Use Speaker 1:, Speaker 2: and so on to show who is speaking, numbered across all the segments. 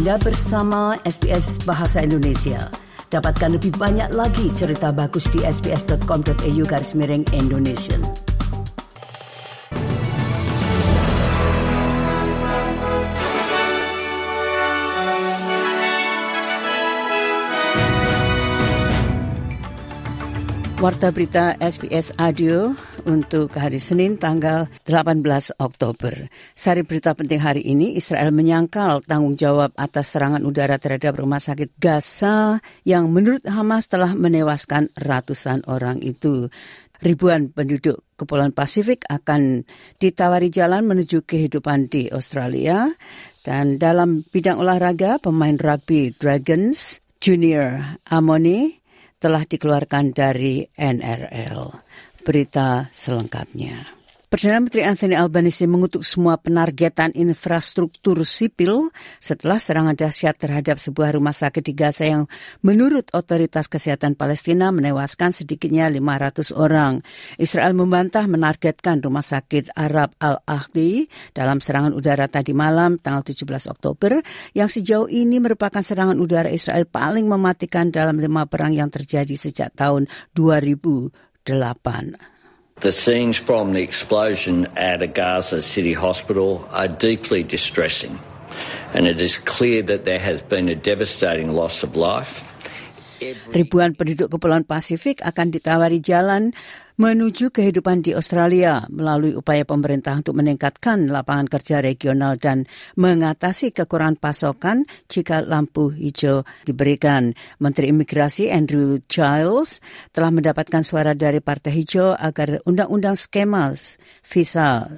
Speaker 1: Anda bersama SBS Bahasa Indonesia. Dapatkan lebih banyak lagi cerita bagus di sbs.com.au garis miring Indonesia. Warta berita SBS Audio untuk hari Senin tanggal 18 Oktober. Sari berita penting hari ini, Israel menyangkal tanggung jawab atas serangan udara terhadap rumah sakit Gaza yang menurut Hamas telah menewaskan ratusan orang itu. Ribuan penduduk Kepulauan Pasifik akan ditawari jalan menuju kehidupan di Australia. Dan dalam bidang olahraga, pemain rugby Dragons Junior Amoni telah dikeluarkan dari NRL. Berita selengkapnya. Perdana Menteri Anthony Albanese mengutuk semua penargetan infrastruktur sipil setelah serangan dahsyat terhadap sebuah rumah sakit di Gaza yang menurut otoritas kesehatan Palestina menewaskan sedikitnya 500 orang. Israel membantah menargetkan rumah sakit Arab Al-Ahdi dalam serangan udara tadi malam tanggal 17 Oktober yang sejauh ini merupakan serangan udara Israel paling mematikan dalam lima perang yang terjadi sejak tahun 2008.
Speaker 2: The scenes from the explosion at a Gaza City hospital are deeply distressing, and it is clear that there has been a devastating loss of life.
Speaker 1: Ribuan penduduk Kepulauan Pasifik akan ditawari jalan menuju kehidupan di Australia melalui upaya pemerintah untuk meningkatkan lapangan kerja regional dan mengatasi kekurangan pasokan jika lampu hijau diberikan. Menteri Imigrasi Andrew Giles telah mendapatkan suara dari Partai Hijau agar undang-undang skema visa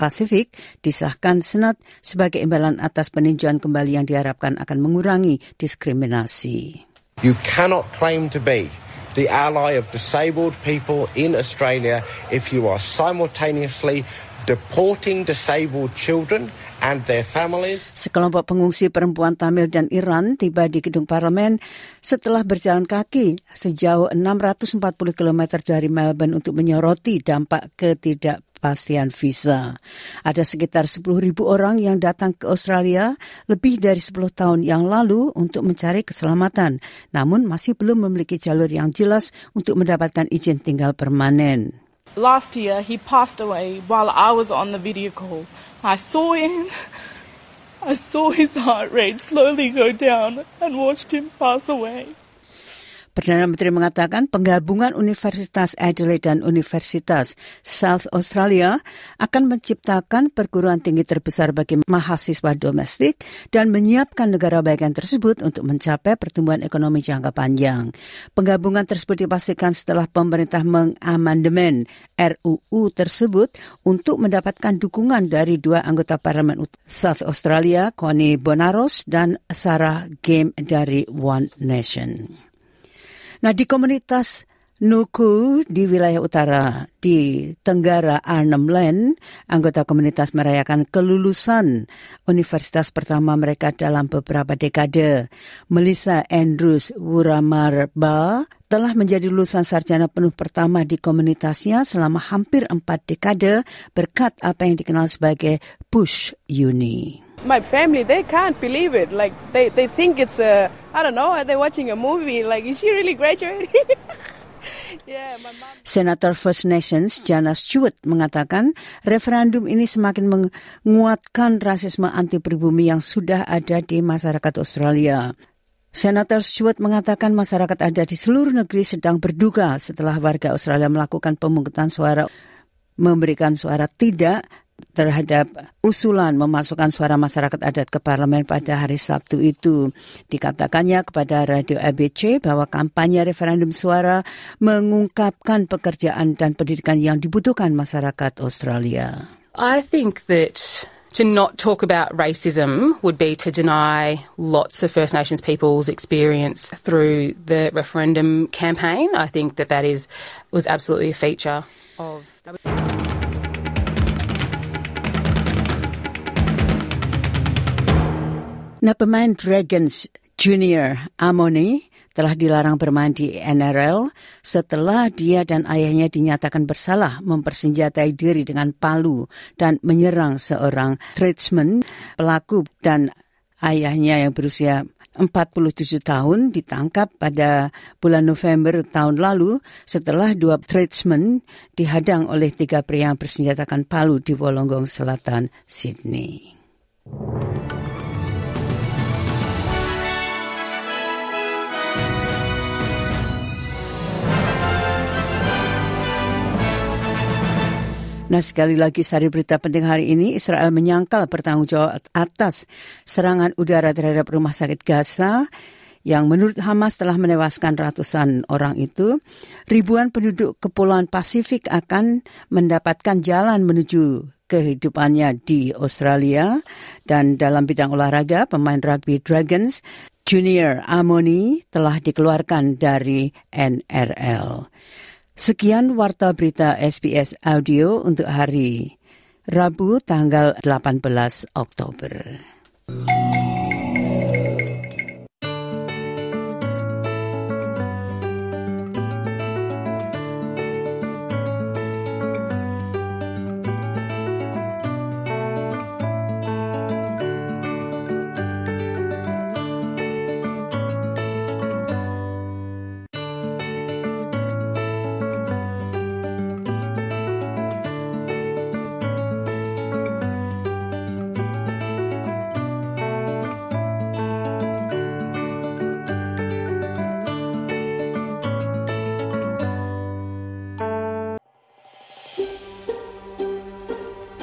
Speaker 1: Pasifik disahkan Senat sebagai imbalan atas peninjauan kembali yang diharapkan akan mengurangi diskriminasi.
Speaker 3: You cannot claim to be the ally of disabled people in Australia if you are simultaneously deporting disabled children and their families.
Speaker 1: Sekelompok pengungsi perempuan Tamil dan Iran tiba di gedung parlemen setelah berjalan kaki sejauh 640 km dari Melbourne untuk menyoroti dampak ketidak kepastian visa. Ada sekitar 10.000 orang yang datang ke Australia lebih dari 10 tahun yang lalu untuk mencari keselamatan, namun masih belum memiliki jalur yang jelas untuk mendapatkan izin tinggal permanen.
Speaker 4: Last year he passed away while I was on the video call. I saw him. I saw his heart rate slowly go down and watched him pass away.
Speaker 1: Perdana Menteri mengatakan penggabungan Universitas Adelaide dan Universitas South Australia akan menciptakan perguruan tinggi terbesar bagi mahasiswa domestik dan menyiapkan negara bagian tersebut untuk mencapai pertumbuhan ekonomi jangka panjang. Penggabungan tersebut dipastikan setelah pemerintah mengamandemen RUU tersebut untuk mendapatkan dukungan dari dua anggota parlemen South Australia, Connie Bonaros dan Sarah Game dari One Nation. Nah di komunitas Nuku di wilayah utara di Tenggara Arnhem Land, anggota komunitas merayakan kelulusan universitas pertama mereka dalam beberapa dekade. Melissa Andrews Wuramarba telah menjadi lulusan sarjana penuh pertama di komunitasnya selama hampir empat dekade berkat apa yang dikenal sebagai Push Uni.
Speaker 4: my family they can't believe it like they, they think it's a i don't know they're watching a movie like is she really graduating.
Speaker 1: Senator First Nations Jana Stewart mengatakan referendum ini semakin menguatkan rasisme anti pribumi yang sudah ada di masyarakat Australia. Senator Stewart mengatakan masyarakat ada di seluruh negeri sedang berduka setelah warga Australia melakukan pemungutan suara memberikan suara tidak terhadap usulan memasukkan suara masyarakat adat ke parlemen pada hari Sabtu itu. Dikatakannya kepada Radio ABC bahwa kampanye referendum suara mengungkapkan pekerjaan dan pendidikan yang dibutuhkan masyarakat Australia.
Speaker 5: I think that to not talk about racism would be to deny lots of First Nations people's experience through the referendum campaign. I think that that is was absolutely a feature of.
Speaker 1: Nah, pemain Dragons Junior Amoni telah dilarang bermain di NRL setelah dia dan ayahnya dinyatakan bersalah mempersenjatai diri dengan palu dan menyerang seorang tradesman pelaku dan Ayahnya yang berusia 47 tahun ditangkap pada bulan November tahun lalu setelah dua tradesmen dihadang oleh tiga pria yang bersenjatakan palu di Wolonggong Selatan, Sydney. Nah sekali lagi sari berita penting hari ini Israel menyangkal bertanggung jawab atas serangan udara terhadap rumah sakit Gaza yang menurut Hamas telah menewaskan ratusan orang itu. Ribuan penduduk Kepulauan Pasifik akan mendapatkan jalan menuju kehidupannya di Australia dan dalam bidang olahraga pemain rugby Dragons Junior Amoni telah dikeluarkan dari NRL. Sekian warta berita SBS Audio untuk hari Rabu tanggal 18 Oktober.